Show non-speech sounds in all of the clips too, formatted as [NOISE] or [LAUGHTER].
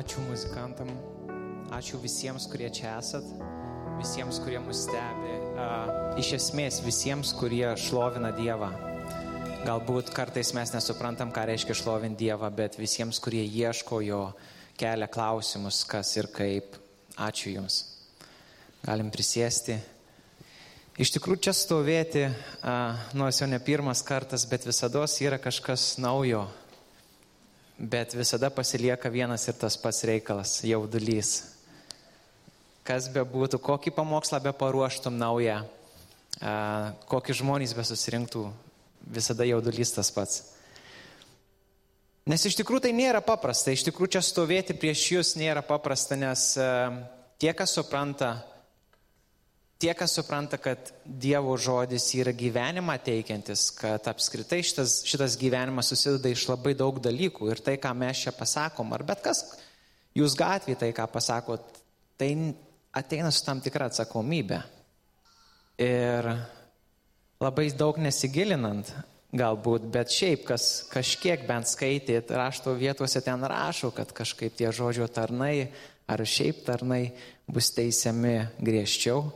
Ačiū muzikantam, ačiū visiems, kurie čia esat, visiems, kurie mus stebi, iš esmės visiems, kurie šlovina Dievą. Galbūt kartais mes nesuprantam, ką reiškia šlovinti Dievą, bet visiems, kurie ieško jo, kelia klausimus, kas ir kaip. Ačiū Jums. Galim prisėsti. Iš tikrųjų, čia stovėti, nors jau ne pirmas kartas, bet visada yra kažkas naujo, Bet visada pasilieka vienas ir tas pats reikalas - jaudulys. Kas be būtų, kokį pamokslą be paruoštum naują, kokį žmonės be susirinktų, visada jaudulys tas pats. Nes iš tikrųjų tai nėra paprasta, iš tikrųjų čia stovėti prieš jūs nėra paprasta, nes tie, kas supranta, tie, kas supranta, kad Dievo žodis yra gyvenimą teikiantis, kad apskritai šitas, šitas gyvenimas susideda iš labai daug dalykų ir tai, ką mes čia pasakom, ar bet kas, jūs gatvį tai, ką pasakot, tai ateina su tam tikra atsakomybė. Ir labai daug nesigilinant, galbūt, bet šiaip, kas kažkiek bent skaitėt, rašto vietose ten rašo, kad kažkaip tie žodžio tarnai ar šiaip tarnai bus teisiami griežčiau.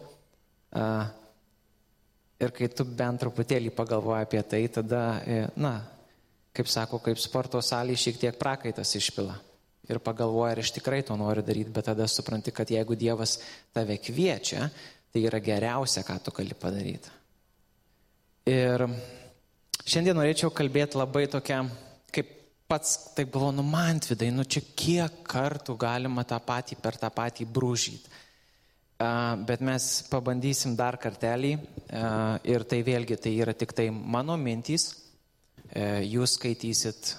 Ir kai tu bent truputėlį pagalvoji apie tai, tada, e, na, kaip sako, kaip sporto salėje šiek tiek prakaitas išpila. Ir pagalvoji, ar iš tikrai to nori daryti, bet tada supranti, kad jeigu Dievas tave kviečia, tai yra geriausia, ką tu gali padaryti. Ir šiandien norėčiau kalbėti labai tokia, kaip pats taip galvoju, nu man vidai, nu čia kiek kartų galima tą patį per tą patį brūžyti bet mes pabandysim dar kartelį ir tai vėlgi tai yra tik tai mano mintys. Jūs skaitysit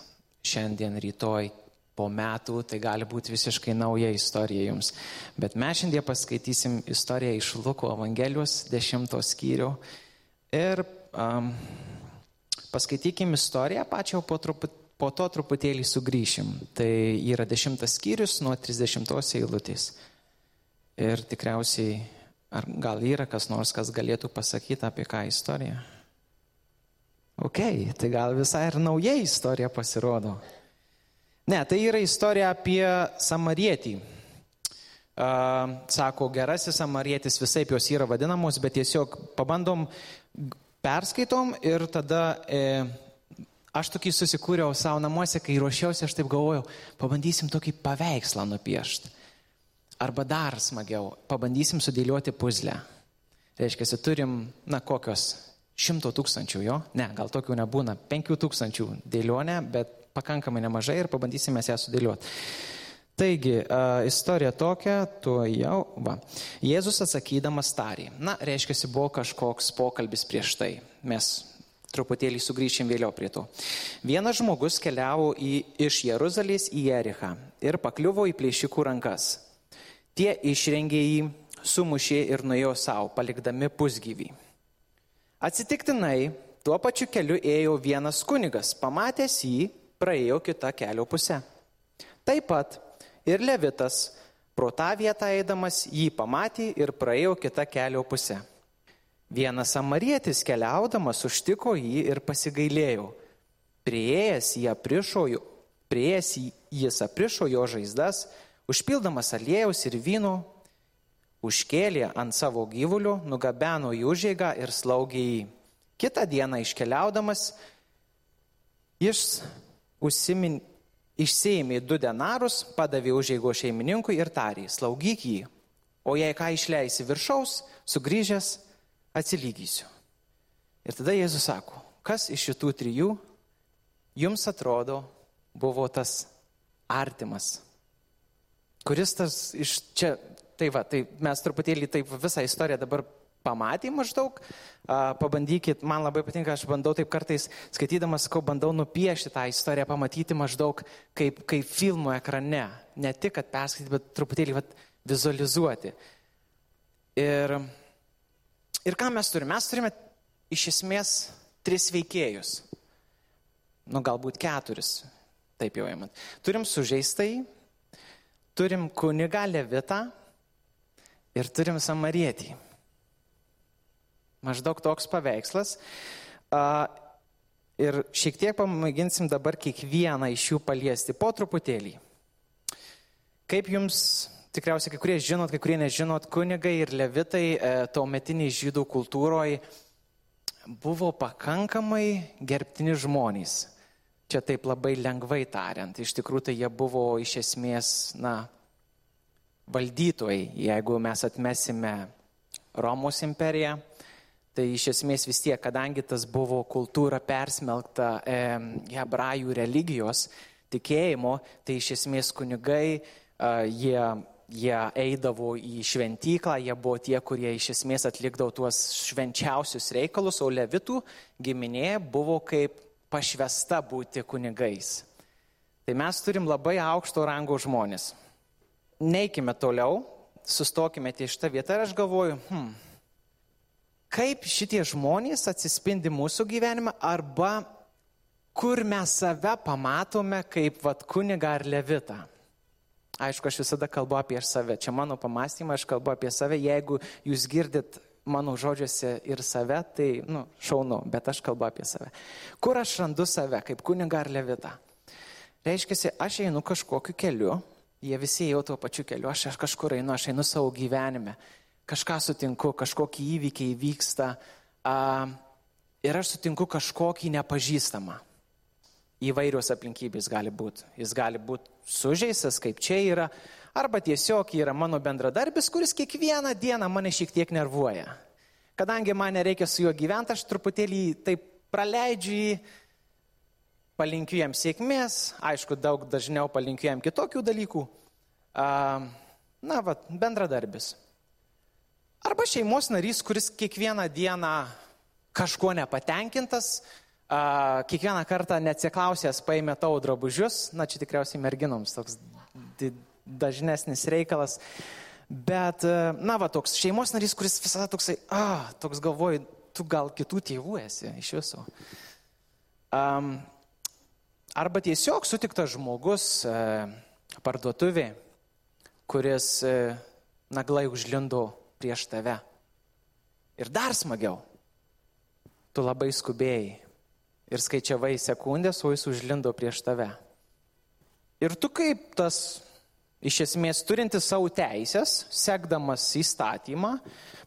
šiandien, rytoj, po metų, tai gali būti visiškai nauja istorija jums. Bet mes šiandien paskaitysim istoriją iš Luko Evangelijos 10 skyrių ir um, paskaitykim istoriją pačią, po, truput, po to truputėlį sugrįšim. Tai yra 10 skyrius nuo 30 eilutės. Ir tikriausiai, ar gal yra kas nors, kas galėtų pasakyti apie ką istoriją? Ok, tai gal visai ir nauja istorija pasirodo. Ne, tai yra istorija apie samarietį. Uh, sako, gerasis samarietis visai jos yra vadinamos, bet tiesiog pabandom, perskaitom ir tada e, aš tokį susikūriau savo namuose, kai ruošiausi, aš taip galvojau, pabandysim tokį paveikslą nupiešti. Arba dar smagiau, pabandysim sudėlioti puzlę. Reiškia, turim, na kokios, šimto tūkstančių jo, ne, gal tokių nebūna, penkių tūkstančių dėlionę, bet pakankamai nemažai ir pabandysime ją sudėlioti. Taigi, istorija tokia, tu jau, va. Jėzus atsakydamas tarė. Na, reiškia, buvo kažkoks pokalbis prieš tai. Mes truputėlį sugrįšim vėliau prie to. Vienas žmogus keliavo į, iš Jeruzalės į Jerichą ir pakliuvo į plėšikų rankas. Tie išrengė jį, sumušė ir nuėjo savo, palikdami pusgyvį. Atsitiktinai tuo pačiu keliu ėjo vienas kunigas, pamatęs jį, praėjo kitą kelio pusę. Taip pat ir Levitas, pro tą vietą eidamas, jį pamatė ir praėjo kitą kelio pusę. Vienas samarietis keliaudamas užtiko jį ir pasigailėjo. Prieėjęs jį aprišojo, prieėjęs jis aprišo jo žaizdas Užpildamas aliejaus ir vyno, užkėlė ant savo gyvulių, nugabeno į užėgą ir slaugė jį. Kitą dieną iškeliaudamas, jis užsimin, išsėmė du denarus, padavė užėgo šeimininkui ir tarė, slaugyk jį, o jei ką išleisi viršaus, sugrįžęs atsilygysiu. Ir tada Jėzus sako, kas iš šitų trijų jums atrodo buvo tas artimas Kuris tas iš čia, tai va, tai mes truputėlį taip visą istoriją dabar pamatėm maždaug, pabandykit, man labai patinka, aš bandau taip kartais, skaitydamas, sakau, bandau nupiešti tą istoriją, pamatyti maždaug kaip, kaip filmų ekrane, ne tik, kad perskaityti, bet truputėlį vat, vizualizuoti. Ir, ir ką mes turime? Mes turime iš esmės tris veikėjus, nu galbūt keturis, taip jau įmant. Turim sužeistai, turim kunigą levitą ir turim samarietį. Maždaug toks paveikslas. Ir šiek tiek pamėginsim dabar kiekvieną iš jų paliesti po truputėlį. Kaip jums, tikriausiai kai kurie žinot, kai kurie nežinot, kunigai ir levitai e, tuometiniai žydų kultūroje buvo pakankamai gerbtini žmonės. Čia taip labai lengvai tariant. Iš tikrųjų, tai jie buvo iš esmės, na, valdytojai, jeigu mes atmesime Romos imperiją, tai iš esmės vis tiek, kadangi tas buvo kultūra persmelkta e, hebrajų religijos tikėjimo, tai iš esmės kunigai, e, jie, jie eidavo į šventyklą, jie buvo tie, kurie iš esmės atlikdavo tuos švenčiausius reikalus, o levitų giminė buvo kaip pašvesta būti kunigais. Tai mes turim labai aukšto rango žmonės neikime toliau, sustokime ties šitą vietą ir aš galvoju, hmm, kaip šitie žmonės atsispindi mūsų gyvenime arba kur mes save pamatome kaip vat kuniga ar levita. Aišku, aš visada kalbu apie save. Čia mano pamastymai, aš kalbu apie save. Jeigu jūs girdit mano žodžiuose ir save, tai, nu, šaunu, bet aš kalbu apie save. Kur aš randu save, kaip kuniga ar levita? Reiškia, aš einu kažkokiu keliu, Jie visi jau tuo pačiu keliu, aš, aš kažkur einu, aš einu savo gyvenime, kažką sutinku, kažkokį įvykį įvyksta a, ir aš sutinku kažkokį nepažįstamą. Įvairios aplinkybės gali būti. Jis gali būti sužeistas, kaip čia yra, arba tiesiog yra mano bendradarbis, kuris kiekvieną dieną mane šiek tiek nervuoja. Kadangi man nereikia su juo gyventi, aš truputėlį taip praleidžiu jį palinkiu jam sėkmės, aišku, daug dažniau palinkiu jam kitokių dalykų. Na, va, bendradarbis. Arba šeimos narys, kuris kiekvieną dieną kažkuo nepatenkintas, kiekvieną kartą neatsiklausęs paėmė tavo drabužius, na, čia tikriausiai merginoms toks dažnesnis reikalas. Bet, na, va, toks šeimos narys, kuris visada toksai, ah, toks galvoju, tu gal kitų tėvų esi iš viso. Um, Arba tiesiog sutiktas žmogus e, parduotuvė, kuris e, naglai užlindo prieš tave. Ir dar smagiau, tu labai skubėjai ir skaičiavai sekundės, o jis užlindo prieš tave. Ir tu kaip tas, iš esmės, turintis savo teisės, sekdamas įstatymą,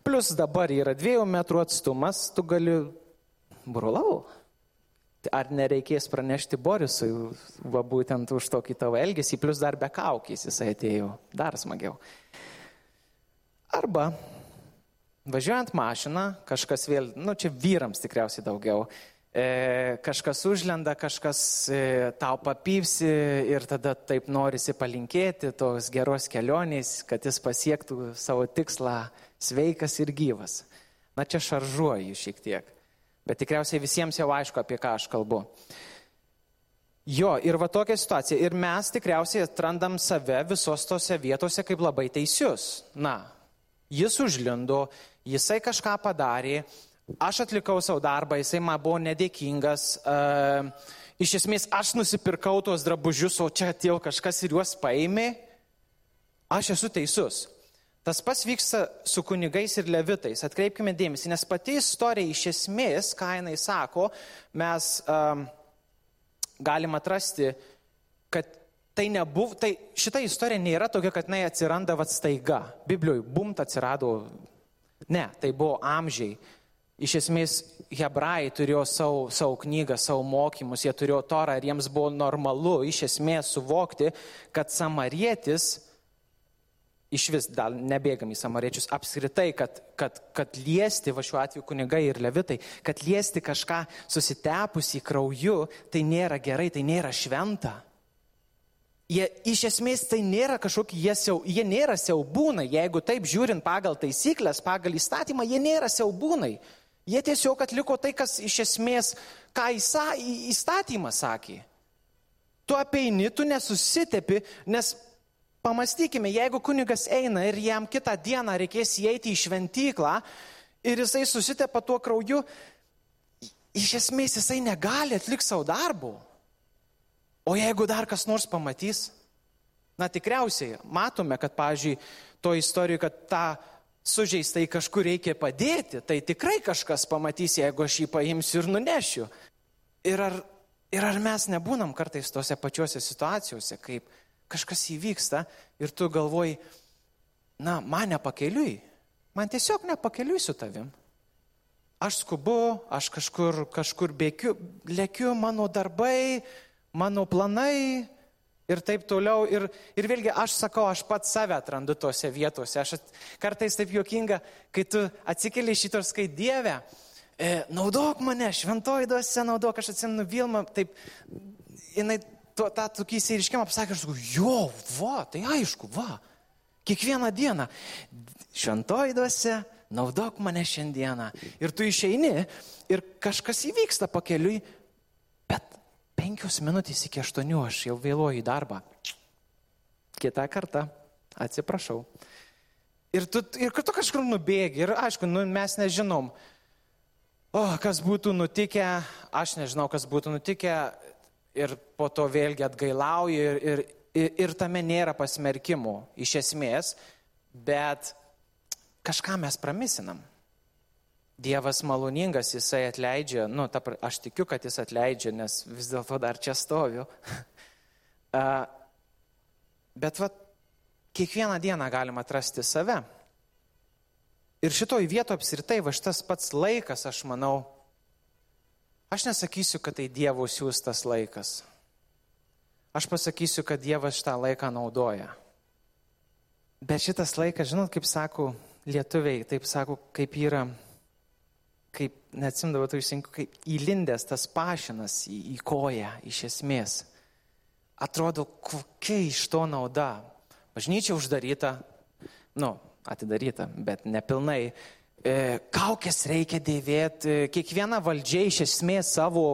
plus dabar yra dviejų metrų atstumas, tu gali, brolau, Ar nereikės pranešti Borisui, va būtent už tokį tavo elgesį, plus dar be kaukės jisai atėjo, dar smagiau. Arba važiuojant mašiną, kažkas vėl, nu čia vyrams tikriausiai daugiau, kažkas užlenda, kažkas e, tau papypsi ir tada taip norisi palinkėti tos geros kelionės, kad jis pasiektų savo tikslą sveikas ir gyvas. Na čia šaržuoju šiek tiek bet tikriausiai visiems jau aišku, apie ką aš kalbu. Jo, ir va tokia situacija. Ir mes tikriausiai atrandam save visos tose vietose kaip labai teisius. Na, jis užlindo, jisai kažką padarė, aš atlikau savo darbą, jisai man buvo nedėkingas. Uh, iš esmės, aš nusipirkau tuos drabužius, o čia atėjo kažkas ir juos paėmė. Aš esu teisus. Tas pats vyksta su kunigais ir levitais. Atkreipkime dėmesį, nes pati istorija iš esmės, ką jinai sako, mes um, galim atrasti, kad tai nebuvo, tai šita istorija nėra tokia, kad jinai atsiranda vat staiga. Biblijoje bumt atsirado. Ne, tai buvo amžiai. Iš esmės, hebrajai turėjo savo, savo knygą, savo mokymus, jie turėjo torą ir jiems buvo normalu iš esmės suvokti, kad samarietis iš vis, dar nebėgam į samariečius, apskritai, kad, kad, kad liesti, va šiuo atveju kunigai ir levitai, kad liesti kažką susitepusį krauju, tai nėra gerai, tai nėra šventa. Jie iš esmės tai nėra kažkokie, jie, siau, jie nėra siaubūnai, jeigu taip žiūrint pagal taisyklės, pagal įstatymą, jie nėra siaubūnai. Jie tiesiog atliko tai, kas iš esmės, ką įstatymas sakė. Tu apeini, tu nesusitepi, nes Pamastykime, jeigu kunigas eina ir jam kitą dieną reikės įeiti į šventyklą ir jisai susitepa tuo krauju, iš esmės jisai negali atlikti savo darbų. O jeigu dar kas nors pamatys, na tikriausiai matome, kad, pavyzdžiui, to istorijoje, kad tą sužeistai kažkur reikia padėti, tai tikrai kažkas pamatys, jeigu aš jį paimsiu ir nunešiu. Ir ar, ir ar mes nebūnam kartais tose pačiose situacijose, kaip kažkas įvyksta ir tu galvoji, na, man nepakeliui, man tiesiog nepakeliui su tavim. Aš skubu, aš kažkur, kažkur bėgiu, lėkiu, mano darbai, mano planai ir taip toliau. Ir, ir vėlgi aš sakau, aš pats save atrandu tose vietose. Aš at, kartais taip juokinga, kai tu atsikeli šitos, kai Dieve, e, naudok mane, šventoji duose naudok, aš atsimenu Vilmą, taip, jinai to, tą tokį įsiriškimą pasakė, aš sakau, jo, va, tai aišku, va, kiekvieną dieną, šventoji duose, naudok mane šiandieną. Ir tu išeini ir kažkas įvyksta pakeliui, bet penkios minutės iki aštuonių aš jau vėluoju į darbą. Kita kartą, atsiprašau. Ir tu, ir tu kažkur nubėgi, ir aišku, nu, mes nežinom, o kas būtų nutikę, aš nežinau, kas būtų nutikę, ir po to vėlgi atgailauju, ir, ir, ir, ir tame nėra pasmerkimų iš esmės, bet kažką mes pramisinam. Dievas maloningas, jisai atleidžia, nu, ta, aš tikiu, kad jis atleidžia, nes vis dėlto dar čia stoviu. [LAUGHS] Bet va, kiekvieną dieną galima atrasti save. Ir šitoj vietoje apsiritai, va šitas pats laikas, aš manau, aš nesakysiu, kad tai Dievo siūstas laikas. Aš pasakysiu, kad Dievas šitą laiką naudoja. Bet šitas laikas, žinot, kaip sako lietuviai, taip sako, kaip yra, kaip, neatsimdavo tų išsinkų, kaip įlindęs tas pašinas į, į koją iš esmės. Atrodo, kokia iš to nauda. Bažnyčia uždaryta, nu, atidaryta, bet nepilnai. E, kaukės reikia dėvėti, kiekviena valdžia iš esmės savo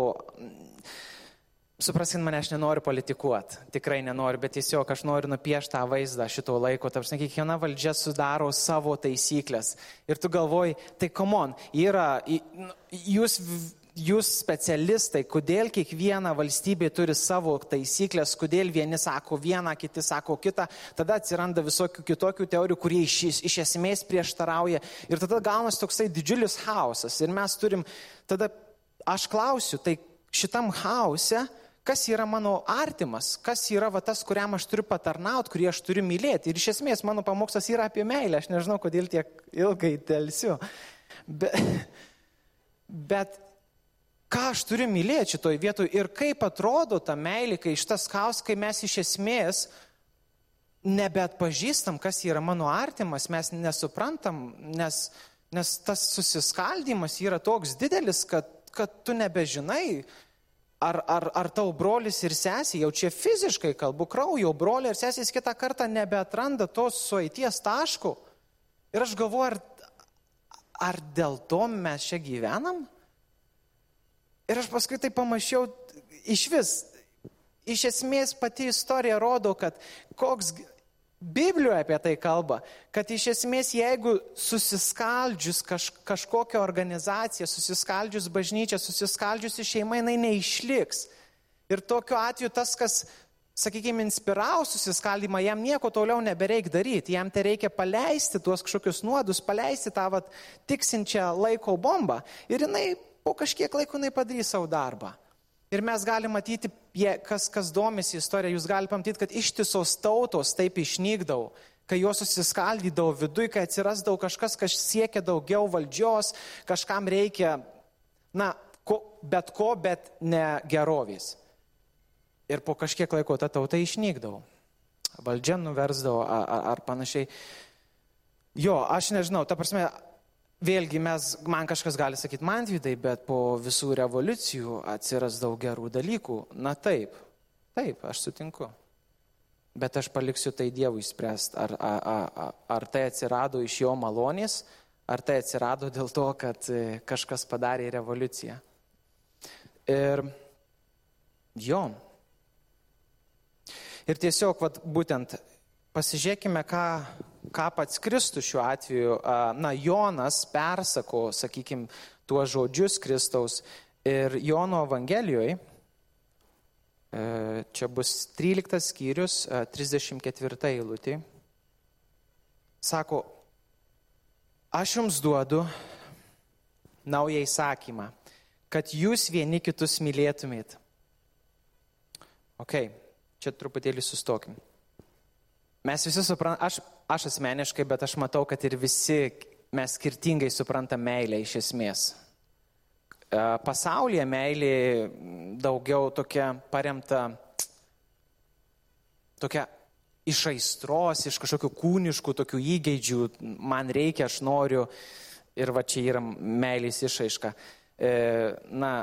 Supraskit mane, aš nenoriu politikuoti, tikrai nenoriu, bet tiesiog aš noriu nupiešti tą vaizdą šito laiko. Tarsi kiekviena valdžia sudaro savo taisyklės. Ir tu galvoji, tai komon, yra, nu, jūs, jūs specialistai, kodėl kiekviena valstybė turi savo taisyklės, kodėl vieni sako vieną, kiti sako kitą, tada atsiranda visokių kitokių teorijų, kurie iš, iš esmės prieštarauja. Ir tada gaunasi toksai didžiulis chaosas. Ir mes turim, tada aš klausiu, tai šitam hause, kas yra mano artimas, kas yra va, tas, kuriam aš turiu patarnauti, kurį aš turiu mylėti. Ir iš esmės mano pamokslas yra apie meilę, aš nežinau, kodėl tiek ilgai telsiu. Bet, bet ką aš turiu mylėti šitoj vietoj ir kaip atrodo ta meilė, kai šitas kaus, kai mes iš esmės nebeatpažįstam, kas yra mano artimas, mes nesuprantam, nes, nes tas susiskaldimas yra toks didelis, kad, kad tu nebežinai, ar, ar, ar tau brolis ir sesė, jau čia fiziškai kalbu, kraujo broliai ir sesės kitą kartą nebeatranda tos sueities taškų. Ir aš galvoju, ar, ar dėl to mes čia gyvenam? Ir aš paskui tai pamačiau, iš vis, iš esmės pati istorija rodo, kad koks Biblijoje apie tai kalba, kad iš esmės jeigu susiskaldžius kaž, kažkokią organizaciją, susiskaldžius bažnyčią, susiskaldžiusi šeima, jinai neišliks. Ir tokiu atveju tas, kas, sakykime, inspiravo susiskaldimą, jam nieko toliau nebereik daryti, jam tai reikia paleisti tuos kažkokius nuodus, paleisti tą vat, tiksinčią laiko bombą ir jinai po kažkiek laiko jinai padarys savo darbą. Ir mes galime matyti, kas, kas domisi istorija, jūs galite pamatyti, kad ištisos tautos taip išnykdavo, kai jos susiskaldydavo viduje, kai atsirasdavo kažkas, kas siekia daugiau valdžios, kažkam reikia, na, ko, bet ko, bet ne gerovės. Ir po kažkiek laiko ta tauta išnykdavo. Valdžia nuversdavo ar, ar, ar panašiai. Jo, aš nežinau, ta prasme, Vėlgi mes, man kažkas gali sakyti, man vidai, bet po visų revoliucijų atsiras daug gerų dalykų. Na taip, taip, aš sutinku. Bet aš paliksiu tai Dievui spręsti, ar, ar, ar, ar tai atsirado iš jo malonės, ar tai atsirado dėl to, kad e, kažkas padarė revoliuciją. Ir jo. Ir tiesiog, vat, būtent, pasižiūrėkime, ką ką pats Kristus šiuo atveju, na, Jonas persako, sakykime, tuos žodžius Kristaus ir Jono Evangelijoje, čia bus 13 skyrius, 34 eilutė, sako, aš jums duodu naują įsakymą, kad jūs vieni kitus mylėtumėt. Ok, čia truputėlį sustokim. Mes visi suprantame, aš, aš asmeniškai, bet aš matau, kad ir visi mes skirtingai suprantam meilę iš esmės. E, pasaulyje meilė daugiau tokia paremta, tokia iš aistros, iš kažkokių kūniškų tokių įgeidžių, man reikia, aš noriu ir va čia yra meilės išaiška. E, na,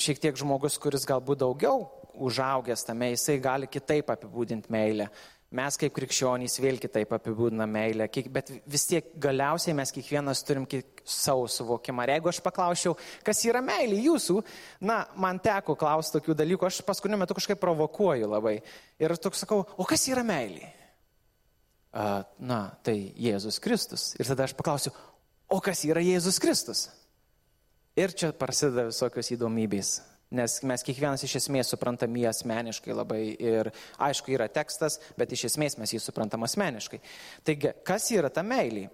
šiek tiek žmogus, kuris galbūt daugiau užaugęs tame, jisai gali kitaip apibūdinti meilę. Mes kaip krikščionys vėl kitaip apibūdiname meilę, bet vis tiek galiausiai mes kiekvienas turim savo suvokimą. Ir jeigu aš paklausčiau, kas yra meilė jūsų, na, man teko klausti tokių dalykų, aš paskutiniu metu kažkaip provokuoju labai. Ir toks sakau, o kas yra meilė? A, na, tai Jėzus Kristus. Ir tada aš paklausiu, o kas yra Jėzus Kristus? Ir čia prasideda visokios įdomybės. Nes mes kiekvienas iš esmės suprantam jį asmeniškai labai ir aišku yra tekstas, bet iš esmės mes jį suprantam asmeniškai. Taigi, kas yra ta meilė?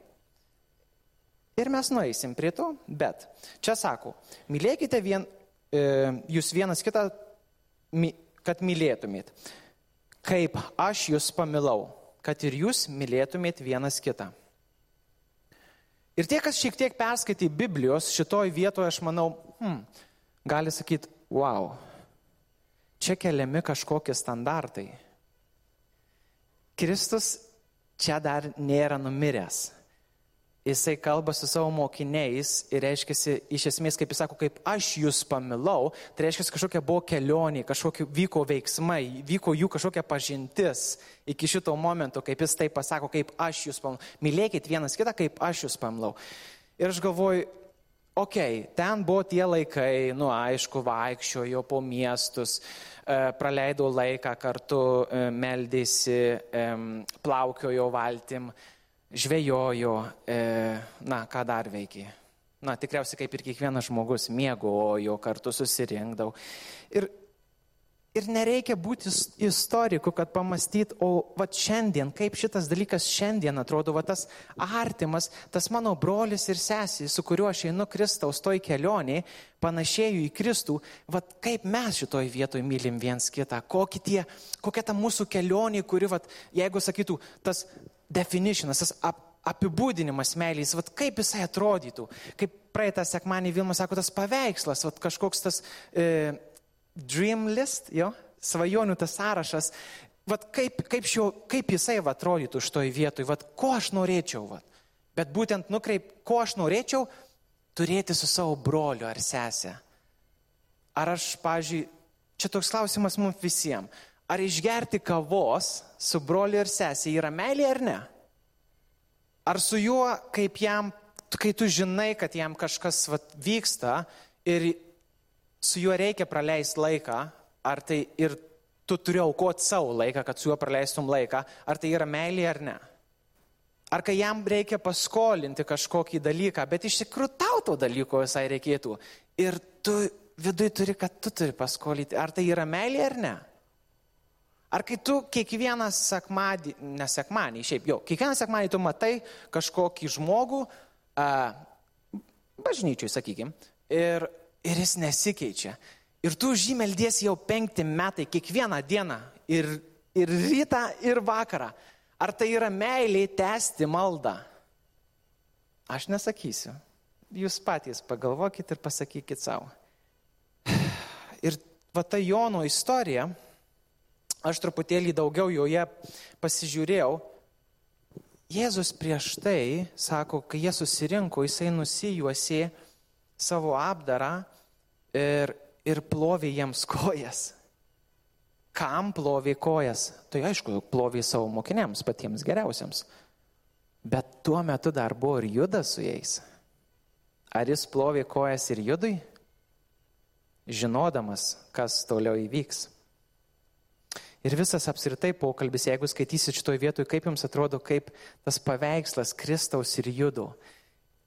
Ir mes nueisim prie to, bet čia sako, mylėkite vien, e, jūs vienas kitą, mi, kad mylėtumėt. Kaip aš jūs pamilau, kad ir jūs mylėtumėt vienas kitą. Ir tie, kas šiek tiek perskaitė Biblijos, šitoj vietoje, aš manau, hmm, gali sakyti, wow, čia keliami kažkokie standartai. Kristus čia dar nėra numiręs. Jisai kalba su savo mokiniais ir reiškia, iš esmės, kaip jis sako, kaip aš jūs pamilau, tai reiškia, kažkokia buvo kelionė, kažkokie vyko veiksmai, vyko jų kažkokia pažintis iki šito momento, kaip jis tai pasako, kaip aš jūs pamilau. Mylėkit vienas kitą, kaip aš jūs pamilau. Ir aš galvoju, okei, okay, ten buvo tie laikai, nu aišku, vaikščiojo po miestus, e, praleido laiką kartu, e, meldėsi, plaukiojo valtim, žvejojo, e, na, ką dar veikia. Na, tikriausiai kaip ir kiekvienas žmogus mėgojo, kartu susirinkdavo. Ir Ir nereikia būti istoriku, kad pamastyt, o va šiandien, kaip šitas dalykas šiandien atrodo, va tas artimas, tas mano brolis ir sesė, su kuriuo aš einu Kristaus toj kelionė, panašėjau į Kristų, va kaip mes šitoj vietoj mylim viens kitą, tie, kokia ta mūsų kelionė, kuri, va, jeigu sakytų, tas definitionas, tas ap, apibūdinimas meilės, vat kaip jisai atrodytų, kaip praeitą sekmanį Vilma sako, tas paveikslas, vat kažkoks tas e, dream list, jo, svajonių tas sąrašas, vat kaip, kaip, šio, kaip jisai va, atrodytų šitoj vietoj, vat ko aš norėčiau, vat. bet būtent nukreip, ko aš norėčiau turėti su savo broliu ar sesė. Ar aš, pažiūrėjau, čia toks klausimas mums visiems, ar išgerti kavos su broliu ir sesė yra meilė ar ne? Ar su juo, kaip jam, kai tu žinai, kad jam kažkas vat, vyksta ir su juo reikia praleisti laiką, ar tai ir tu turi aukoti savo laiką, kad su juo praleistum laiką, ar tai yra meilė ar ne. Ar kai jam reikia paskolinti kažkokį dalyką, bet iš tikrųjų tau to dalyko visai reikėtų. Ir tu viduje turi, kad tu turi paskolinti, ar tai yra meilė ar ne. Ar kai tu kiekvieną sekmadį, ne sekmanį, šiaip jau, kiekvieną sekmanį tu matai kažkokį žmogų, a, bažnyčiui, sakykim, ir ir jis nesikeičia. Ir tu žymeldės jau penkti metai, kiekvieną dieną, ir, ir rytą, ir vakarą. Ar tai yra meilė tęsti maldą? Aš nesakysiu. Jūs patys pagalvokit ir pasakykit savo. [SIGHS] Ir va ta Jono istorija, aš truputėlį daugiau joje pasižiūrėjau. Jėzus prieš tai, sako, kai jie susirinko, jisai nusijuosė savo apdarą ir, ir plovė jiems kojas. Kam plovė kojas? Tai aišku, plovė savo mokiniams, patiems geriausiams. Bet tuo metu dar buvo ir judas su jais. Ar jis plovė kojas ir judui? Žinodamas, kas toliau įvyks. Ir visas apskritai pokalbis, jeigu skaitysit šitoje vietoje, kaip jums atrodo, kaip tas paveikslas Kristaus ir judų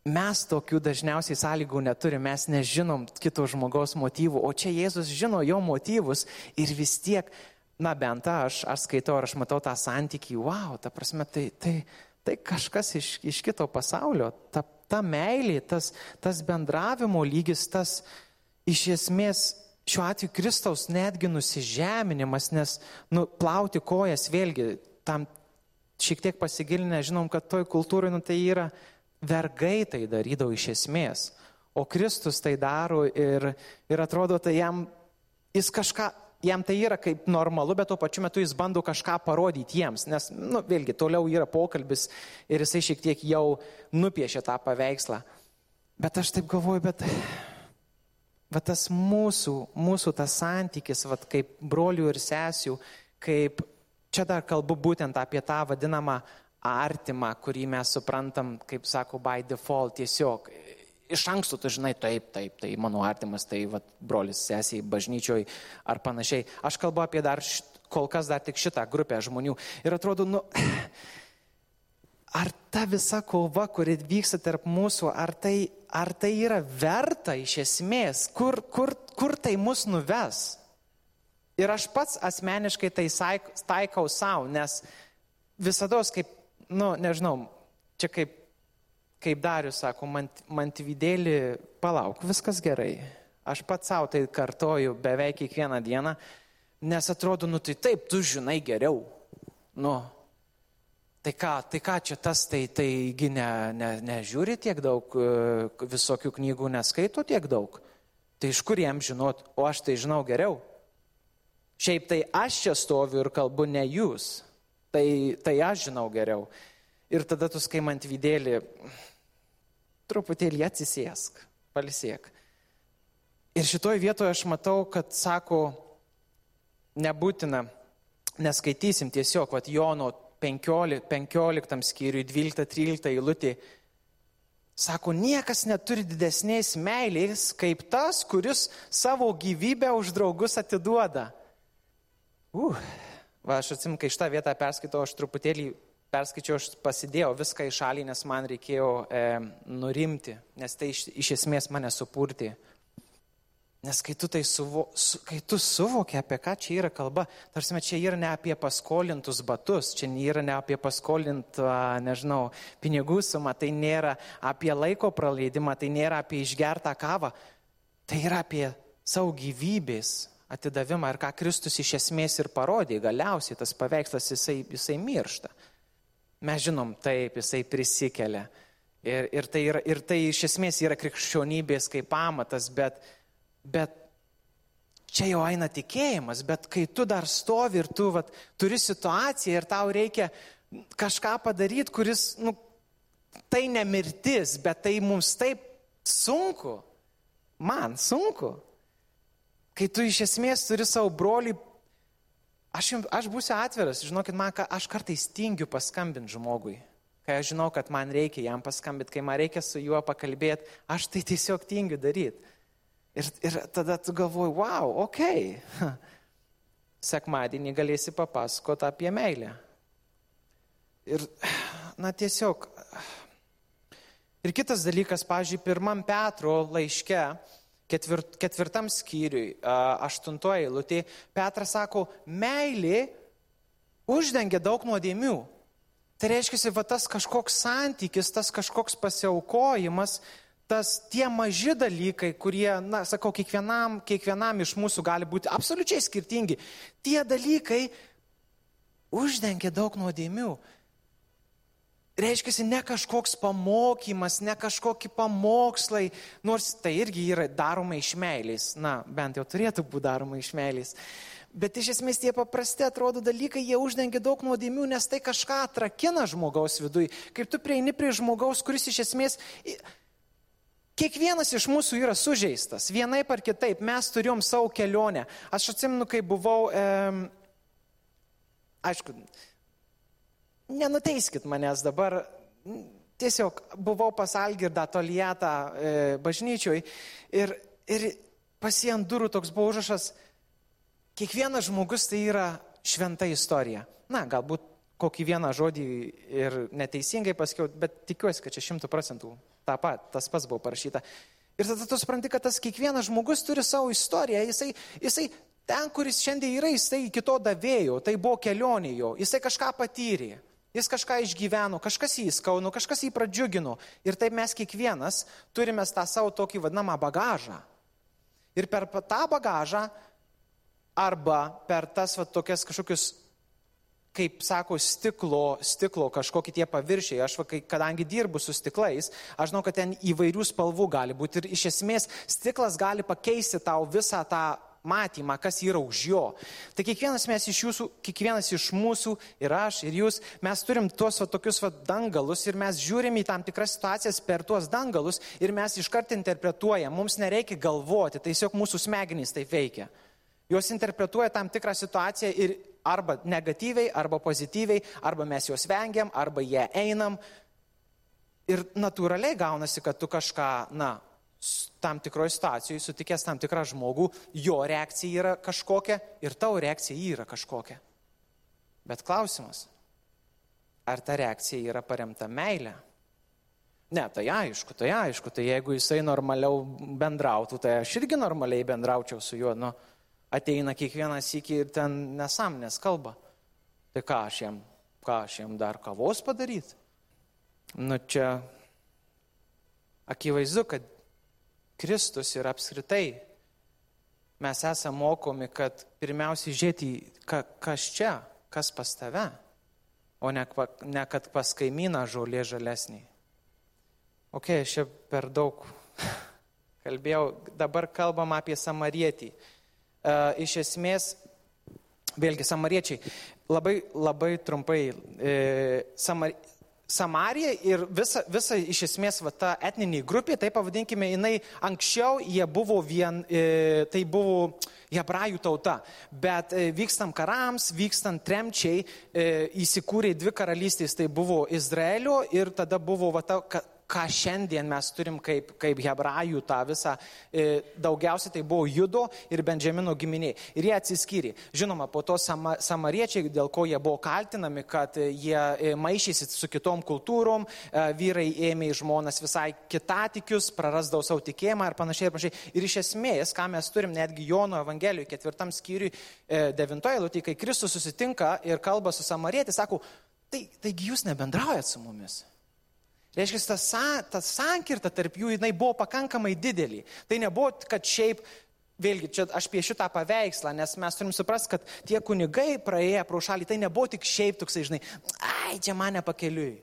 Mes tokių dažniausiai sąlygų neturime, mes nežinom kito žmogaus motyvų, o čia Jėzus žino jo motyvus ir vis tiek, na bent aš, aš skaitau ir aš matau tą santykį, wow, ta prasme, tai, tai, tai kažkas iš, iš kito pasaulio, ta, ta meilė, tas, tas bendravimo lygis, tas iš esmės šiuo atveju Kristaus netgi nusižeminimas, nes nu, plauti kojas vėlgi tam šiek tiek pasigilinę, žinom, kad toj kultūrai, nu, tai yra vergai tai darydavo iš esmės. O Kristus tai daro ir, ir atrodo, tai jam, jis kažką, jam tai yra kaip normalu, bet tuo pačiu metu jis bando kažką parodyti jiems, nes, nu, vėlgi, toliau yra pokalbis ir jisai šiek tiek jau nupiešė tą paveikslą. Bet aš taip galvoju, bet, bet tas mūsų, mūsų tas santykis, vat, kaip brolių ir sesių, kaip čia dar kalbu būtent apie tą vadinamą artimą, kurį mes suprantam, kaip sako, by default tiesiog iš anksto tu žinai, taip, taip, tai mano artimas, tai vat, brolis, sesiai, bažnyčioj ar panašiai. Aš kalbu apie dar, kol kas dar tik šitą grupę žmonių. Ir atrodo, nu, [CLEARS THROAT] ar ta visa kova, kuri vyksta tarp mūsų, ar tai, ar tai yra verta iš esmės, kur, kur, kur tai mus nuves? Ir aš pats asmeniškai tai taikau savo, nes visada, kaip, nu, nežinau, čia kaip kaip Darius sako, man, man tvydėlį, palauk, viskas gerai. Aš pats savo tai kartoju beveik kiekvieną dieną, nes atrodo, nu tai taip, tu žinai geriau. Nu, tai ką, tai ką čia tas, tai taigi ne, ne, nežiūri tiek daug e, visokių knygų, neskaito tiek daug. Tai iš kur jam žinot, o aš tai žinau geriau. Šiaip tai aš čia stoviu ir kalbu ne jūs. Tai, tai aš žinau geriau. Ir tada tu skaimant vidėlį, truputėlį atsisėsk, palisėk. Ir šitoje vietoje aš matau, kad sako, nebūtina, neskaitysim tiesiog, vad Jono 15, 15 skyriui, 12-13 eilutė. Sako, niekas neturi didesnės meilės kaip tas, kuris savo gyvybę už draugus atiduoda. Uh, va, aš atsim, kai šitą vietą perskaitau, aš truputėlį perskaičiau, aš pasidėjau viską į šalį, nes man reikėjo e, nurimti, nes tai iš, iš esmės mane supurti. Nes kai tu, tai suvo, su, kai tu suvoki, apie ką čia yra kalba, tarsi čia yra ne apie paskolintus batus, čia yra ne apie paskolintą, nežinau, pinigų sumą, tai nėra apie laiko praleidimą, tai nėra apie išgertą kavą, tai yra apie savo gyvybės atidavimą ir ką Kristus iš esmės ir parodė, galiausiai tas paveikslas jisai, jisai miršta. Mes žinom, taip, jisai prisikelia. Ir, ir, tai, yra, ir tai iš esmės yra krikščionybės kaip pamatas, bet, bet čia jau eina tikėjimas, bet kai tu dar stovi ir tu vat, turi situaciją ir tau reikia kažką padaryti, kuris, nu, tai ne mirtis, bet tai mums taip sunku, man sunku. Kai tu iš esmės turi savo broliui Aš, jums, aš būsiu atviras, žinokit, man, aš kartais tingiu paskambinti žmogui. Kai aš žinau, kad man reikia jam paskambinti, kai man reikia su juo pakalbėti, aš tai tiesiog tingiu daryti. Ir, ir tada tu galvoji, wow, ok. [LAUGHS] Sekmadienį galėsi papasakoti apie meilę. Ir, na tiesiog. Ir kitas dalykas, pažiūrėjau, pirmam Petro laiške, ketvirt, ketvirtam skyriui, aštuntoje eilutė, Petras sako, meilė uždengia daug nuodėmių. Tai reiškia, va tas kažkoks santykis, tas kažkoks pasiaukojimas, tas tie maži dalykai, kurie, na, sakau, kiekvienam, kiekvienam iš mūsų gali būti absoliučiai skirtingi, tie dalykai uždengia daug nuodėmių reiškia, ne kažkoks pamokymas, ne kažkokie pamokslai, nors tai irgi yra daroma iš meilės, na, bent jau turėtų būti daroma iš meilės. Bet iš esmės tie paprasti atrodo dalykai, jie uždengia daug nuodėmių, nes tai kažką atrakina žmogaus vidui. Kaip tu prieini prie žmogaus, kuris iš esmės... Kiekvienas iš mūsų yra sužeistas, vienaip ar kitaip, mes turėjom savo kelionę. Aš atsimenu, kai buvau, e, aišku, nenuteiskit manęs dabar, tiesiog buvau pas Algirdą Tolietą e, bažnyčioj ir, ir pasijant durų toks buvo užrašas, kiekvienas žmogus tai yra šventa istorija. Na, galbūt kokį vieną žodį ir neteisingai pasakiau, bet tikiuosi, kad čia šimtų procentų ta pat, tas pats buvo parašyta. Ir tada tu supranti, kad tas kiekvienas žmogus turi savo istoriją, jisai, jisai ten, kuris šiandien yra, jisai iki to davėjo, tai buvo kelionė jo, jisai kažką patyrė. Jis kažką išgyveno, kažkas jį įskaunu, kažkas jį pradžiugino. Ir taip mes kiekvienas turime tą savo tokį vadinamą bagažą. Ir per tą bagažą arba per tas va, tokias kažkokius, kaip sako, stiklo, stiklo kažkokie tie paviršiai. Aš, va, kai, kadangi dirbu su stiklais, aš žinau, kad ten įvairių spalvų gali būti. Ir iš esmės stiklas gali pakeisti tau visą tą matymą, kas yra už jo. Tai kiekvienas mes iš jūsų, kiekvienas iš mūsų ir aš, ir jūs, mes turim tuos va, tokius va, dangalus ir mes žiūrim į tam tikras situacijas per tuos dangalus ir mes iškart interpretuojam. Mums nereikia galvoti, tai tiesiog mūsų smegenys taip veikia. Jos interpretuoja tam tikrą situaciją ir arba negatyviai, arba pozityviai, arba mes juos vengiam, arba jie einam. Ir natūraliai gaunasi, kad tu kažką, na, tam tikroje situacijoje sutikęs tam tikrą žmogų, jo reakcija yra kažkokia ir tavo reakcija yra kažkokia. Bet klausimas, ar ta reakcija yra paremta meilė? Ne, tai aišku, tai aišku, tai jeigu jisai normaliau bendrautų, tai aš irgi normaliai bendraučiau su juo, nu, ateina kiekvienas iki ir ten nesąmonės kalba. Tai ką aš jam, ką aš jam dar kavos padaryti? Nu čia akivaizdu, kad Kristus ir apskritai mes esame mokomi, kad pirmiausiai žiūrėti, ka, kas čia, kas pas tave, o ne, ne kad pas kaimyną žolė žalesnį. Ok, aš čia per daug [LAUGHS] kalbėjau, dabar kalbam apie samarietį. Uh, iš esmės, vėlgi, samariečiai, labai, labai trumpai, e, samar, Samarija ir visa, visa iš esmės va, ta etninė grupė, tai pavadinkime, jinai anksčiau jie buvo vien, e, tai buvo hebrajų tauta, bet e, vykstant karams, vykstant tremčiai, e, įsikūrė dvi karalystės, tai buvo Izraelio ir tada buvo va, ta, ką šiandien mes turim kaip, kaip hebrajų tą visą, e, daugiausiai tai buvo Judo ir Benjamino giminiai. Ir jie atsiskyrė. Žinoma, po to sama, samariečiai, dėl ko jie buvo kaltinami, kad jie e, maišysi su kitom kultūrom, e, vyrai ėmė į žmonas visai kitatikius, prarasdavo savo tikėjimą ir panašiai ir panašiai. Ir iš esmės, ką mes turim netgi Jono Evangelijoje ketvirtam skyriui, devintoje lūtį, kai Kristus susitinka ir kalba su samarietė, sako, tai, taigi jūs nebendraujat su mumis. Reiškia, ta, ta sankirta tarp jų jinai buvo pakankamai didelį. Tai nebuvo, kad šiaip, vėlgi, čia aš piešiu tą paveikslą, nes mes turim suprasti, kad tie kunigai praėję pro šalį, tai nebuvo tik šiaip toksai, žinai, ai, čia mane pakeliui.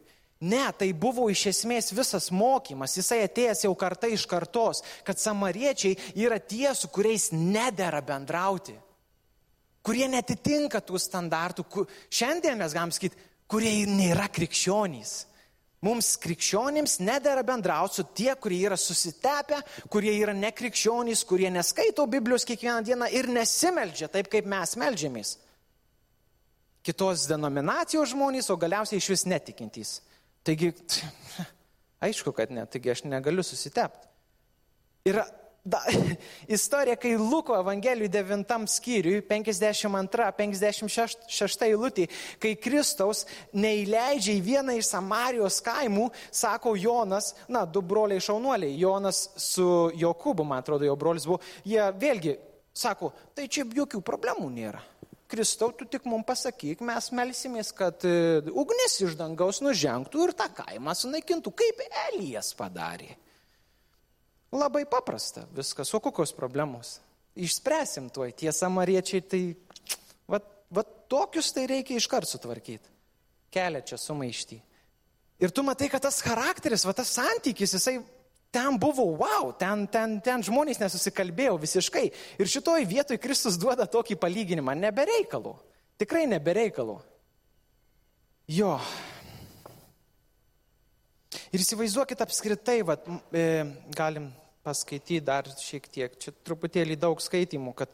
Ne, tai buvo iš esmės visas mokymas, jisai atėjęs jau kartai iš kartos, kad samariečiai yra tie, su kuriais nedėra bendrauti, kurie netitinka tų standartų, kur, šiandien mes galim sakyti, kurie nėra krikščionys. Mums krikščionims nedėra bendrauti su tie, kurie yra susitepę, kurie yra nekrikščionys, kurie neskaito Biblijos kiekvieną dieną ir nesimeldžia taip, kaip mes melžiamės. Kitos denominacijos žmonės, o galiausiai iš vis netikintys. Taigi, [LAUGHS] aišku, kad ne, taigi aš negaliu susitepti. Ir da, [LAUGHS] istorija, kai Luko Evangelijų 9 skyriui, 52-56 eilutį, kai Kristaus neįleidžia į vieną iš Samarijos kaimų, sako Jonas, na, du broliai šaunuoliai, Jonas su Jokūbu, man atrodo, jo brolis buvo, jie vėlgi sako, tai čia jokių problemų nėra. Kristau, tu tik mums pasakyk, mes melsimės, kad e, ugnis iš dangaus nužengtų ir tą kaimą sunaikintų, kaip Elijas padarė. Labai paprasta viskas, o kokios problemos? Išspręsim tuoj, tie samariečiai, tai va, va tokius tai reikia iškart sutvarkyti. Kelia čia sumaištį. Ir tu matai, kad tas charakteris, va tas santykis, jisai ten buvo, wow, ten, ten, ten žmonės nesusikalbėjo visiškai. Ir šitoj vietoj Kristus duoda tokį palyginimą, nebereikalu. Tikrai nebereikalu. Jo, Ir įsivaizduokit apskritai, vat, e, galim paskaityti dar šiek tiek, čia truputėlį daug skaitimų, kad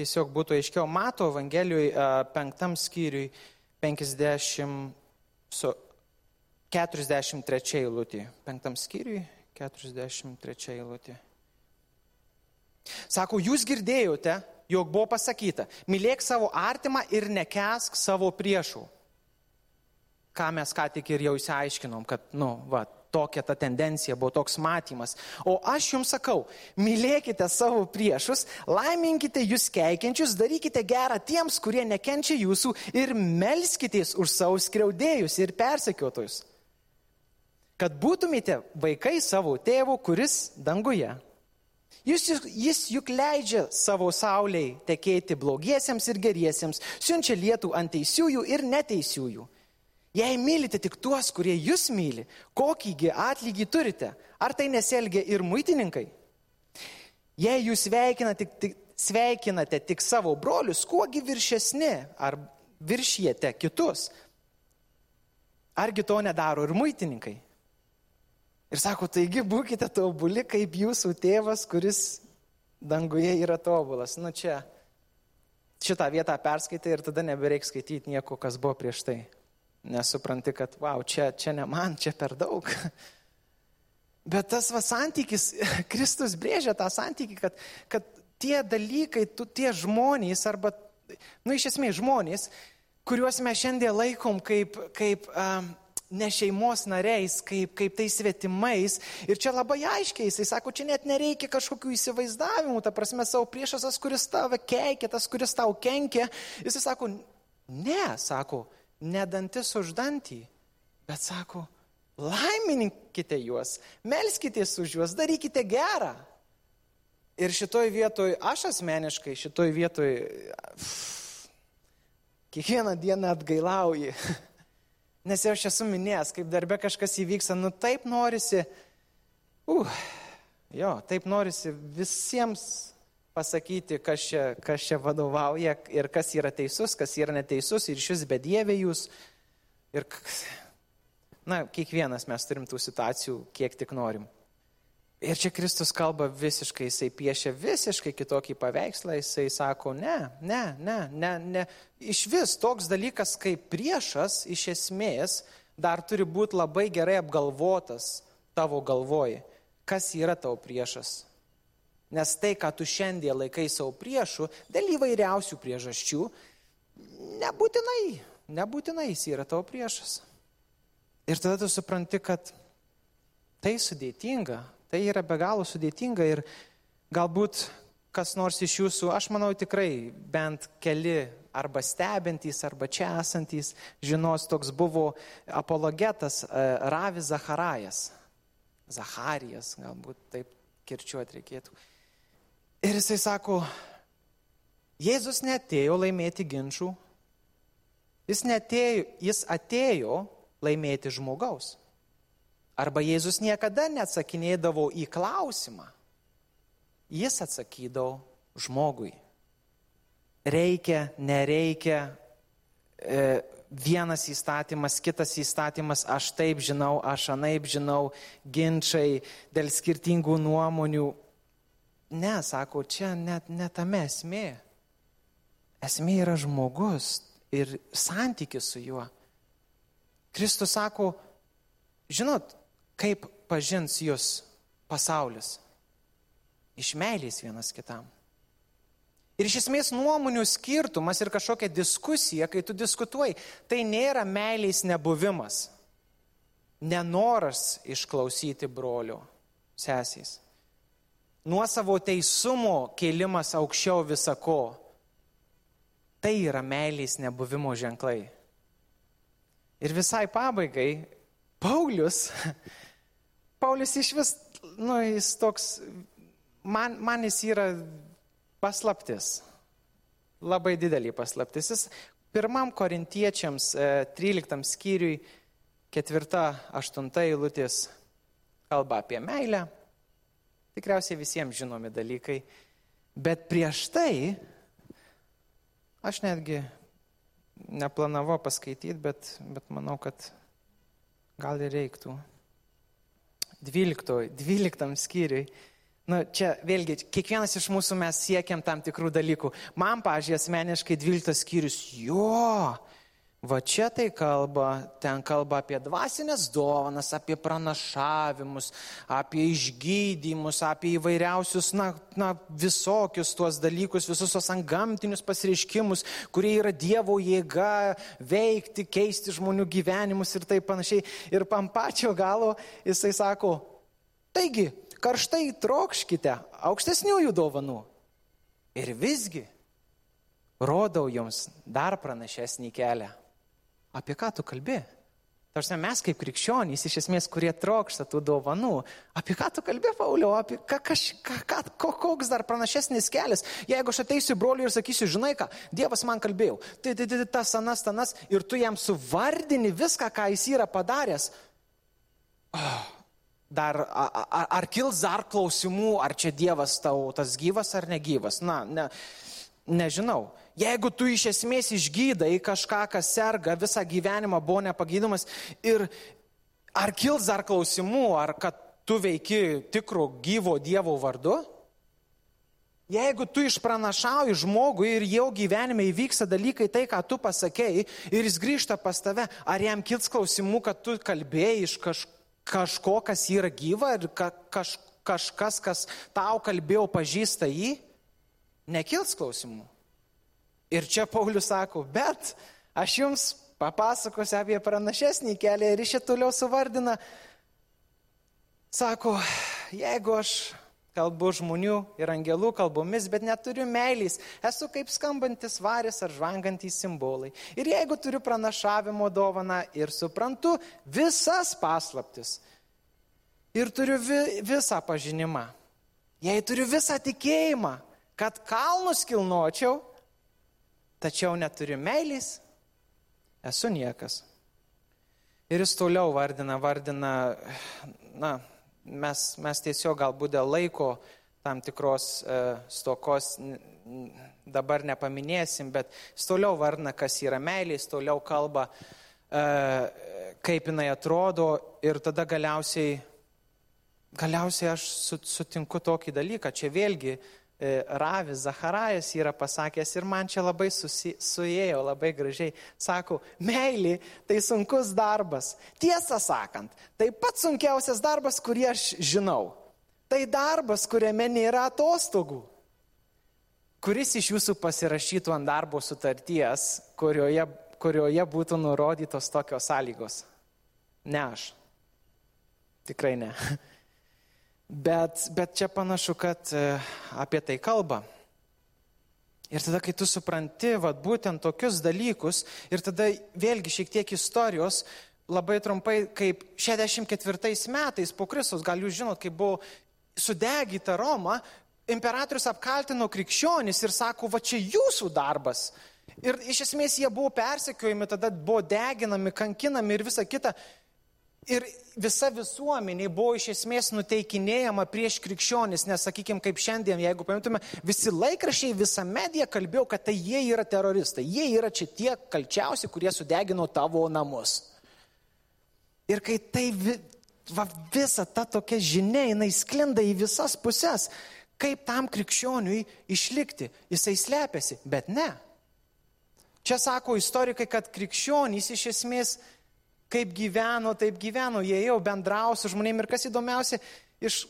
tiesiog būtų aiškiau. Mato Evangelijoje penktam skyriui 50, su, 43 eilutė. Penktam skyriui 43 eilutė. Sako, jūs girdėjote, jog buvo pasakyta, mylėk savo artimą ir nekesk savo priešų ką mes ką tik ir jau įsiaiškinom, kad, nu, va, tokia ta tendencija buvo, toks matymas. O aš jums sakau, mylėkite savo priešus, laiminkite jūs keikiančius, darykite gerą tiems, kurie nekenčia jūsų ir melskitės už savo skriaudėjus ir persekiotojus. Kad būtumėte vaikai savo tėvo, kuris danguje. Jis, jis juk leidžia savo sauliai tekėti blogiesiems ir geriesiems, siunčia lietų ant teisiųjų ir neteisiųjų. Jei mylite tik tuos, kurie jūs myli, kokįgi atlygį turite? Ar tai nesielgia ir muitininkai? Jei jūs sveikinate tik, sveikinate tik savo brolius, kuogi viršesni ar viršijate kitus? Argi to nedaro ir muitininkai? Ir sako, taigi būkite tobuli, kaip jūsų tėvas, kuris danguje yra tobulas. Nu čia, šitą vietą perskaitai ir tada nebereiks skaityti nieko, kas buvo prieš tai. Nesupranti, kad, wow, čia, čia ne man, čia per daug. [LAUGHS] Bet tas va santykis, [LAUGHS] Kristus brėžia tą santykį, kad, kad tie dalykai, tu, tie žmonės, arba, nu iš esmės žmonės, kuriuos mes šiandien laikom kaip, kaip um, ne šeimos nariais, kaip, kaip tai svetimais. Ir čia labai aiškiai jisai sako, čia net nereikia kažkokių įsivaizdavimų, ta prasme savo priešas, tas, kuris tave keikia, tas, kuris tau kenkia. Jisai sako, ne, sako, nedantis už dantį, bet sako, laimininkite juos, melskitės už juos, darykite gerą. Ir šitoj vietoj, aš asmeniškai šitoj vietoj pff, kiekvieną dieną atgailauju. [LAUGHS] Nes jau aš esu minėjęs, kaip darbe kažkas įvyksta, nu taip norisi, uh, jo, taip norisi visiems pasakyti, kas čia, kas čia vadovauja ir kas yra teisus, kas yra neteisus ir šis bedėvė jūs. Ir, na, kiekvienas mes turim tų situacijų, kiek tik norim. Ir čia Kristus kalba visiškai, jisai piešia visiškai kitokį paveikslą, jisai sako, ne, ne, ne, ne, ne. Iš vis toks dalykas kaip priešas iš esmės dar turi būti labai gerai apgalvotas tavo galvoje. Kas yra tavo priešas? Nes tai, ką tu šiandien laikai savo priešų, dėl įvairiausių priežasčių, nebūtinai, nebūtinai jis yra tavo priešas. Ir tada tu supranti, kad tai sudėtinga, Tai yra be galo sudėtinga ir galbūt kas nors iš jūsų, aš manau tikrai bent keli arba stebintys, arba čia esantys, žinos, toks buvo apologetas e, Ravis Zacharajas. Zacharijas, galbūt taip kirčiuoti reikėtų. Ir jisai sako, Jėzus netėjo laimėti ginčių, jis, netėjo, jis atėjo laimėti žmogaus. Arba Jėzus niekada neatsakinėdavo į klausimą. Jis atsakydavo žmogui. Reikia, nereikia, e, vienas įstatymas, kitas įstatymas, aš taip žinau, aš anaip žinau, ginčiai dėl skirtingų nuomonių. Ne, sako, čia net netame esmė. Esmė yra žmogus ir santykis su juo. Kristus sako, žinot, Kaip pažins jūs pasaulis? Iš meilės vienas kitam. Ir iš esmės nuomonių skirtumas ir kažkokia diskusija, kai tu diskutuoji, tai nėra meilės nebuvimas, nenoras išklausyti brolių, sesys. Nuo savo teisumo kėlimas aukščiau visako. Tai yra meilės nebuvimo ženklai. Ir visai pabaigai, Paulius [LAUGHS] Paulius iš vis, nu, jis toks, man, man jis yra paslaptis. Labai didelį paslaptis. Jis pirmam korintiečiams 13 e, skyriui 4-8 eilutės kalba apie meilę. Tikriausiai visiems žinomi dalykai. Bet prieš tai aš netgi neplanavau paskaityti, bet, bet manau, kad gal ir reiktų. 12, 12 skyriui. Nu, čia vėlgi, kiekvienas iš mūsų mes siekiam tam tikrų dalykų. Man, pažiūrėjau, asmeniškai 12 skyrius, jo, Va čia tai kalba, ten kalba apie dvasinės dovanas, apie pranašavimus, apie išgydymus, apie įvairiausius, na, na, visokius tuos dalykus, visus tos antgamtinius pasireiškimus, kurie yra Dievo jėga veikti, keisti žmonių gyvenimus ir taip panašiai. Ir pam pačio galo jisai sako, taigi, karštai trokškite aukštesniųjų dovanų. Ir visgi, rodau jums dar pranašesnį kelią Apie ką tu kalbi? Tarsi mes kaip krikščionys, iš esmės, kurie trokšta tų dovanų. Apie ką tu kalbė, Pauliau, apie ką, ką, ką, ką, koks dar pranašesnis kelias. Jeigu aš ateisiu broliui ir sakysiu, žinai ką, Dievas man kalbėjo, tai, tai, tai tas, anas, tanas, ir tu jam suvardini viską, ką jis yra padaręs. Oh, dar, ar, ar kils dar klausimų, ar čia Dievas tau tas gyvas ar negyvas? Na, ne, nežinau. Jeigu tu iš esmės išgydai kažką, kas serga, visą gyvenimą buvo nepagydomas ir ar kils dar klausimų, ar kad tu veiki tikro gyvo Dievo vardu? Jeigu tu išpranašauji žmogui ir jau gyvenime įvyksta dalykai, tai ką tu pasakėjai, ir jis grįžta pas tave, ar jam kils klausimų, kad tu kalbėjai iš kaž, kažko, kas yra gyva ir ka, kaž, kažkas, kas tau kalbėjo, pažįsta jį? Nekils klausimų. Ir čia Paulius sako, bet aš jums papasakosiu apie pranašesnį kelią ir iš čia toliau suvardina. Sako, jeigu aš kalbu žmonių ir angelų kalbomis, bet neturiu meilės, esu kaip skambantis varis ar žvangantys simbolai. Ir jeigu turiu pranašavimo dovaną ir suprantu visas paslaptis ir turiu vi, visą pažinimą, jei turiu visą tikėjimą, kad kalnus kilnočiau, tačiau neturiu meilės, esu niekas. Ir jis toliau vardina, vardina, na, mes, mes tiesiog galbūt dėl laiko tam tikros e, stokos dabar nepaminėsim, bet jis toliau vardina, kas yra meilė, jis toliau kalba, e, kaip jinai atrodo ir tada galiausiai, galiausiai aš sutinku tokį dalyką, čia vėlgi Ravis Zacharajas yra pasakęs ir man čia labai susi, suėjo, labai gražiai. Sako, meilį tai sunkus darbas. Tiesą sakant, tai pats sunkiausias darbas, kurį aš žinau. Tai darbas, kuriame nėra atostogų. Kuris iš jūsų pasirašytų ant darbo sutarties, kurioje, kurioje būtų nurodytos tokios sąlygos? Ne aš. Tikrai ne. [LAUGHS] Bet, bet čia panašu, kad e, apie tai kalba. Ir tada, kai tu supranti, vad būtent tokius dalykus, ir tada vėlgi šiek tiek istorijos, labai trumpai, kaip 64 metais po Kristus, gal jūs žinot, kai buvo sudegyta Roma, imperatorius apkaltino krikščionis ir sako, va čia jūsų darbas. Ir iš esmės jie buvo persekiojami, tada buvo deginami, kankinami ir visa kita. Ir visa visuomenė buvo iš esmės nuteikinėjama prieš krikščionis, nes, sakykime, kaip šiandien, jeigu paimtume, visi laikrašiai, visa medija kalbėjo, kad tai jie yra teroristai, jie yra čia tie kalčiausi, kurie sudegino tavo namus. Ir kai tai va, visa ta tokia žinia, jinai sklinda į visas puses, kaip tam krikščioniui išlikti, jisai slepiasi, bet ne. Čia sako istorikai, kad krikščionys iš esmės kaip gyveno, taip gyveno, jie jau bendravo su žmonėmis ir kas įdomiausia, iš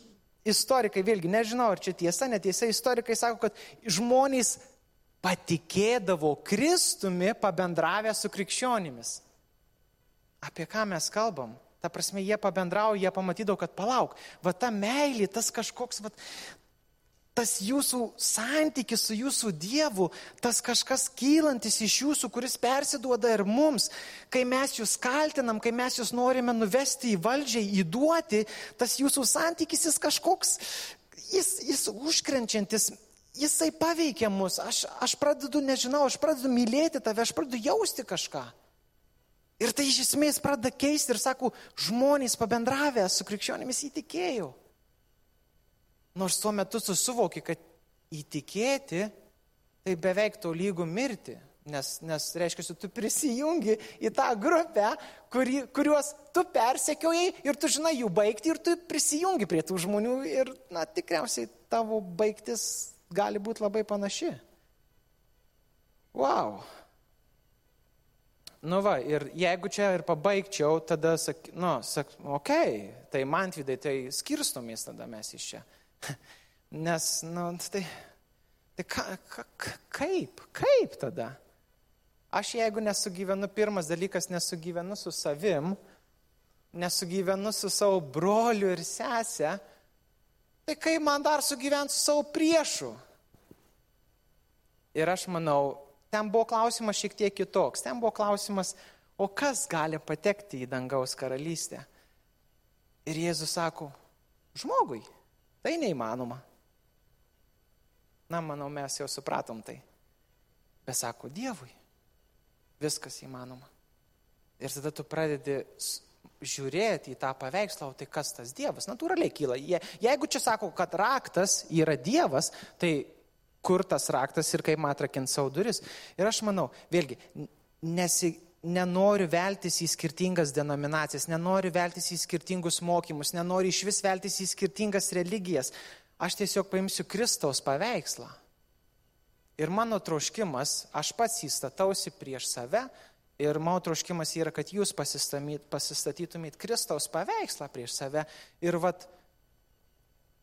istorikai, vėlgi nežinau, ar čia tiesa, netiesa, istorikai sako, kad žmonės patikėdavo Kristumi pabendravę su krikščionimis. Apie ką mes kalbam? Ta prasme, jie pabendravo, jie pamatydavo, kad palauk, va ta meilė, tas kažkoks, va, tas jūsų santykis su jūsų Dievu, tas kažkas kylantis iš jūsų, kuris persiduoda ir mums, kai mes jūs kaltinam, kai mes jūs norime nuvesti į valdžią, įduoti, tas jūsų santykis jis kažkoks, jis, jis užkrenčiantis, jisai paveikia mus. Aš, aš pradedu, nežinau, aš pradedu mylėti tave, aš pradedu jausti kažką. Ir tai iš esmės pradeda keisti ir sako, žmonės pabendravę su krikščionimis įtikėjo. Nors tuo metu tu suvoki, kad įtikėti tai beveik to lygų mirti. Nes, nes reiškia, tu prisijungi į tą grupę, kuri, kuriuos tu persekiojai ir tu žinai jų baigti ir tu prisijungi prie tų žmonių ir, na, tikriausiai tavo baigtis gali būti labai panaši. Wow. Nu va, ir jeigu čia ir pabaigčiau, tada, sak, nu, sak, okei, okay, tai man vidai, tai skirstomės tada mes iš čia. Nes, nu, tai, tai ka, ka, kaip, kaip tada? Aš jeigu nesugyvenu, pirmas dalykas, nesugyvenu su savim, nesugyvenu su savo broliu ir sesė, tai kaip man dar sugyventi su savo priešu? Ir aš manau, ten buvo klausimas šiek tiek kitoks. Ten buvo klausimas, O kas gali patekti į dangaus karalystę? Ir Jėzus sako, žmogui, tai neįmanoma. Na, manau, mes jau supratom tai. Bet sako, Dievui, viskas įmanoma. Ir tada tu pradedi žiūrėti į tą paveikslą, o tai kas tas Dievas? Natūraliai kyla. Je, jeigu čia sako, kad raktas yra Dievas, tai kur tas raktas ir kaip atrakint savo duris. Ir aš manau, vėlgi, nesi, nenoriu veltis į skirtingas denominacijas, nenoriu veltis į skirtingus mokymus, nenoriu iš vis veltis į skirtingas religijas. Aš tiesiog paimsiu Kristaus paveikslą. Ir mano troškimas, aš pats įstatausi prieš save ir mano troškimas yra, kad jūs pasistatytumėt Kristaus paveikslą prieš save. Ir vat,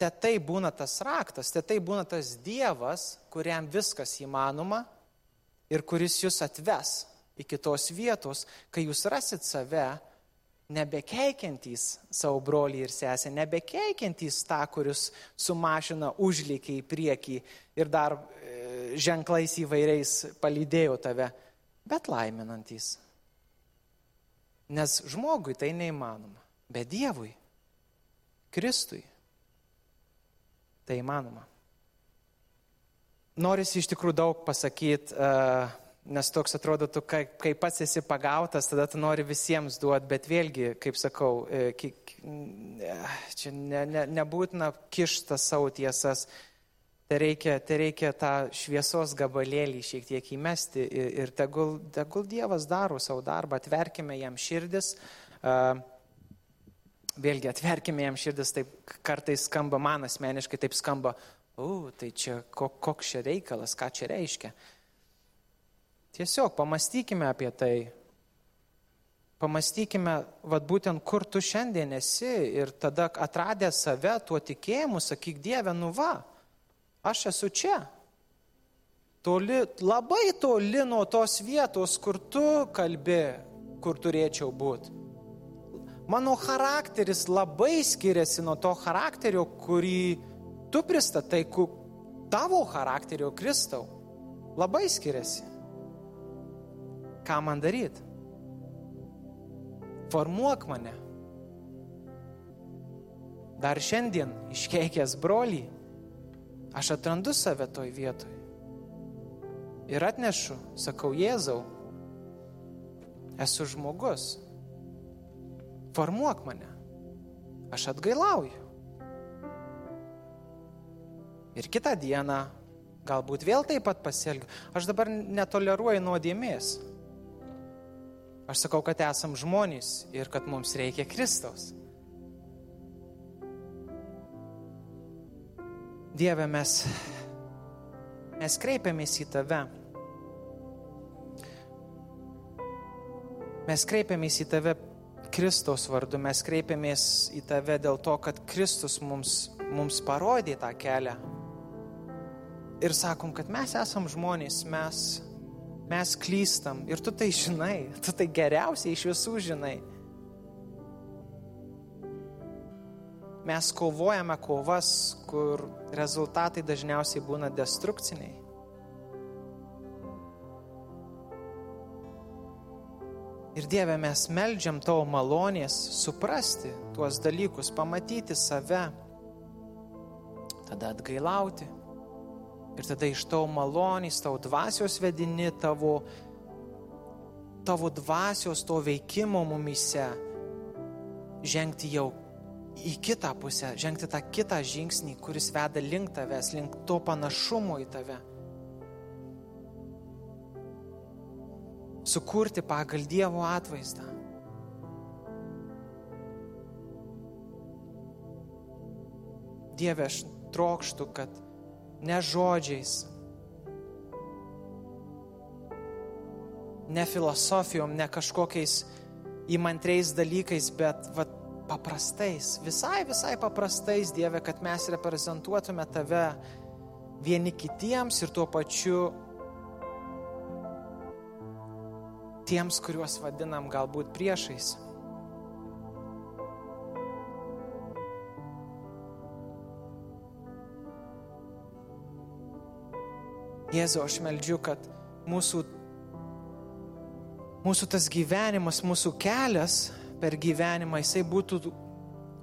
te tai būna tas raktas, te tai būna tas Dievas, kuriam viskas įmanoma ir kuris jūs atves iki tos vietos, kai jūs rasit save nebekeikiantys savo brolį ir sesę, nebekeikiantys tą, kuris su mašina užlėkė į priekį ir dar e, ženklais įvairiais palydėjo tave, bet laiminantys. Nes žmogui tai neįmanoma, bet Dievui, Kristui, tai įmanoma. Norisi iš tikrųjų daug pasakyti, uh, nes toks atrodo, tu kai, kai pats esi pagautas, tada tu nori visiems duoti, bet vėlgi, kaip sakau, e, čia ne, ne, nebūtina kišta savo tiesas, tai reikia, tai reikia tą šviesos gabalėlį šiek tiek įmesti ir, ir tegul, tegul Dievas daro savo darbą, atverkime jam širdis. Vėlgi, atverkime jam širdis, taip kartais skamba man asmeniškai, taip skamba, o, tai čia koks čia reikalas, ką čia reiškia. Tiesiog pamastykime apie tai. Pamastykime, vad būtent kur tu šiandien esi ir tada atradę save tuo tikėjimu, sakyk Dieve, nu va, aš esu čia. Toli, labai toli nuo tos vietos, kur tu kalbi, kur turėčiau būti. Mano charakteris labai skiriasi nuo to charakterio, kurį tu pristatai, tavo charakterio Kristau. Labai skiriasi ką man daryti. Formuok mane. Dar šiandien iškeikęs brolį, aš atrandu save toj vietoj. Ir atnešu, sakau, Jėzau, esu žmogus. Formuok mane. Aš atgailauju. Ir kitą dieną galbūt vėl taip pat pasielgiu. Aš dabar netoleruoju nuodėmės. Aš sakau, kad esam žmonės ir kad mums reikia Kristaus. Dieve, mes, mes kreipiamės į Tave. Mes kreipiamės į Tave Kristaus vardu, mes kreipiamės į Tave dėl to, kad Kristus mums, mums parodė tą kelią. Ir sakom, kad mes esam žmonės, mes Mes klystam ir tu tai žinai, tu tai geriausiai iš visų žinai. Mes kovojame kovas, kur rezultatai dažniausiai būna destrukciniai. Ir Dieve, mes melžiam tavo malonės suprasti tuos dalykus, pamatyti save, tada atgailauti Ir tada iš tavo malonės, tavo dvasios vedini, tavo, tavo dvasios to veikimo mumise žengti jau į kitą pusę, žengti tą kitą žingsnį, kuris veda link tavęs, link to panašumo į tave. Sukurti pagal Dievo atvaizdą. Dieve, aš trokštų, kad ne žodžiais, ne filosofijom, ne kažkokiais įmantriais dalykais, bet vat, paprastais, visai, visai paprastais, Dieve, kad mes reprezentuotume Tave vieni kitiems ir tuo pačiu tiems, kuriuos vadinam galbūt priešais. Jėzau, aš meldžiu, kad mūsų mūsų tas gyvenimas, mūsų kelias per gyvenimą, jisai būtų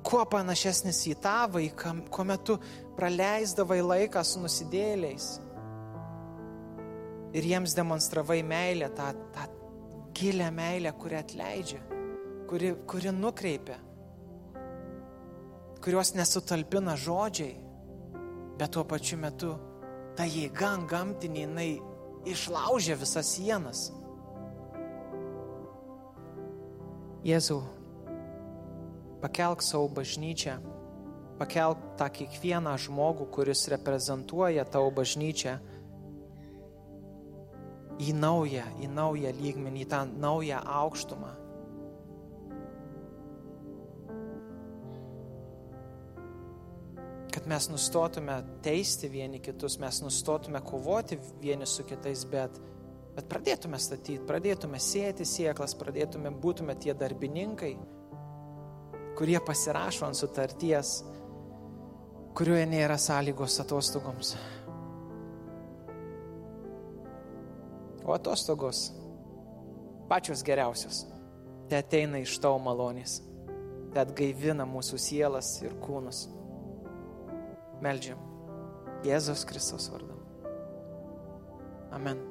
kuo panašesnis į tą vaiką, kuomet tu praleisdavai laiką su nusidėliais ir jiems demonstravai meilę, tą, tą gilę meilę, kuri atleidžia, kuri, kuri nukreipia, kurios nesutalpina žodžiai, bet tuo pačiu metu ta jėga gamtinė, jinai išlaužia visas sienas. Jėzau, pakelk savo bažnyčią, pakelk tą kiekvieną žmogų, kuris reprezentuoja tavo bažnyčią į naują, į naują lygmenį, į tą naują aukštumą. Mes nustotume teisti vieni kitus, mes nustotume kovoti vieni su kitais, bet, bet pradėtume statyti, pradėtume sėti sieklas, pradėtume būtume tie darbininkai, kurie pasirašo ant sutarties, kurioje nėra sąlygos atostogoms. O atostogos pačios geriausios. Te ateina iš tavo malonės. Te atgaivina mūsų sielas ir kūnus. Meldžiam. Jėzos Kristus vardu. Amen.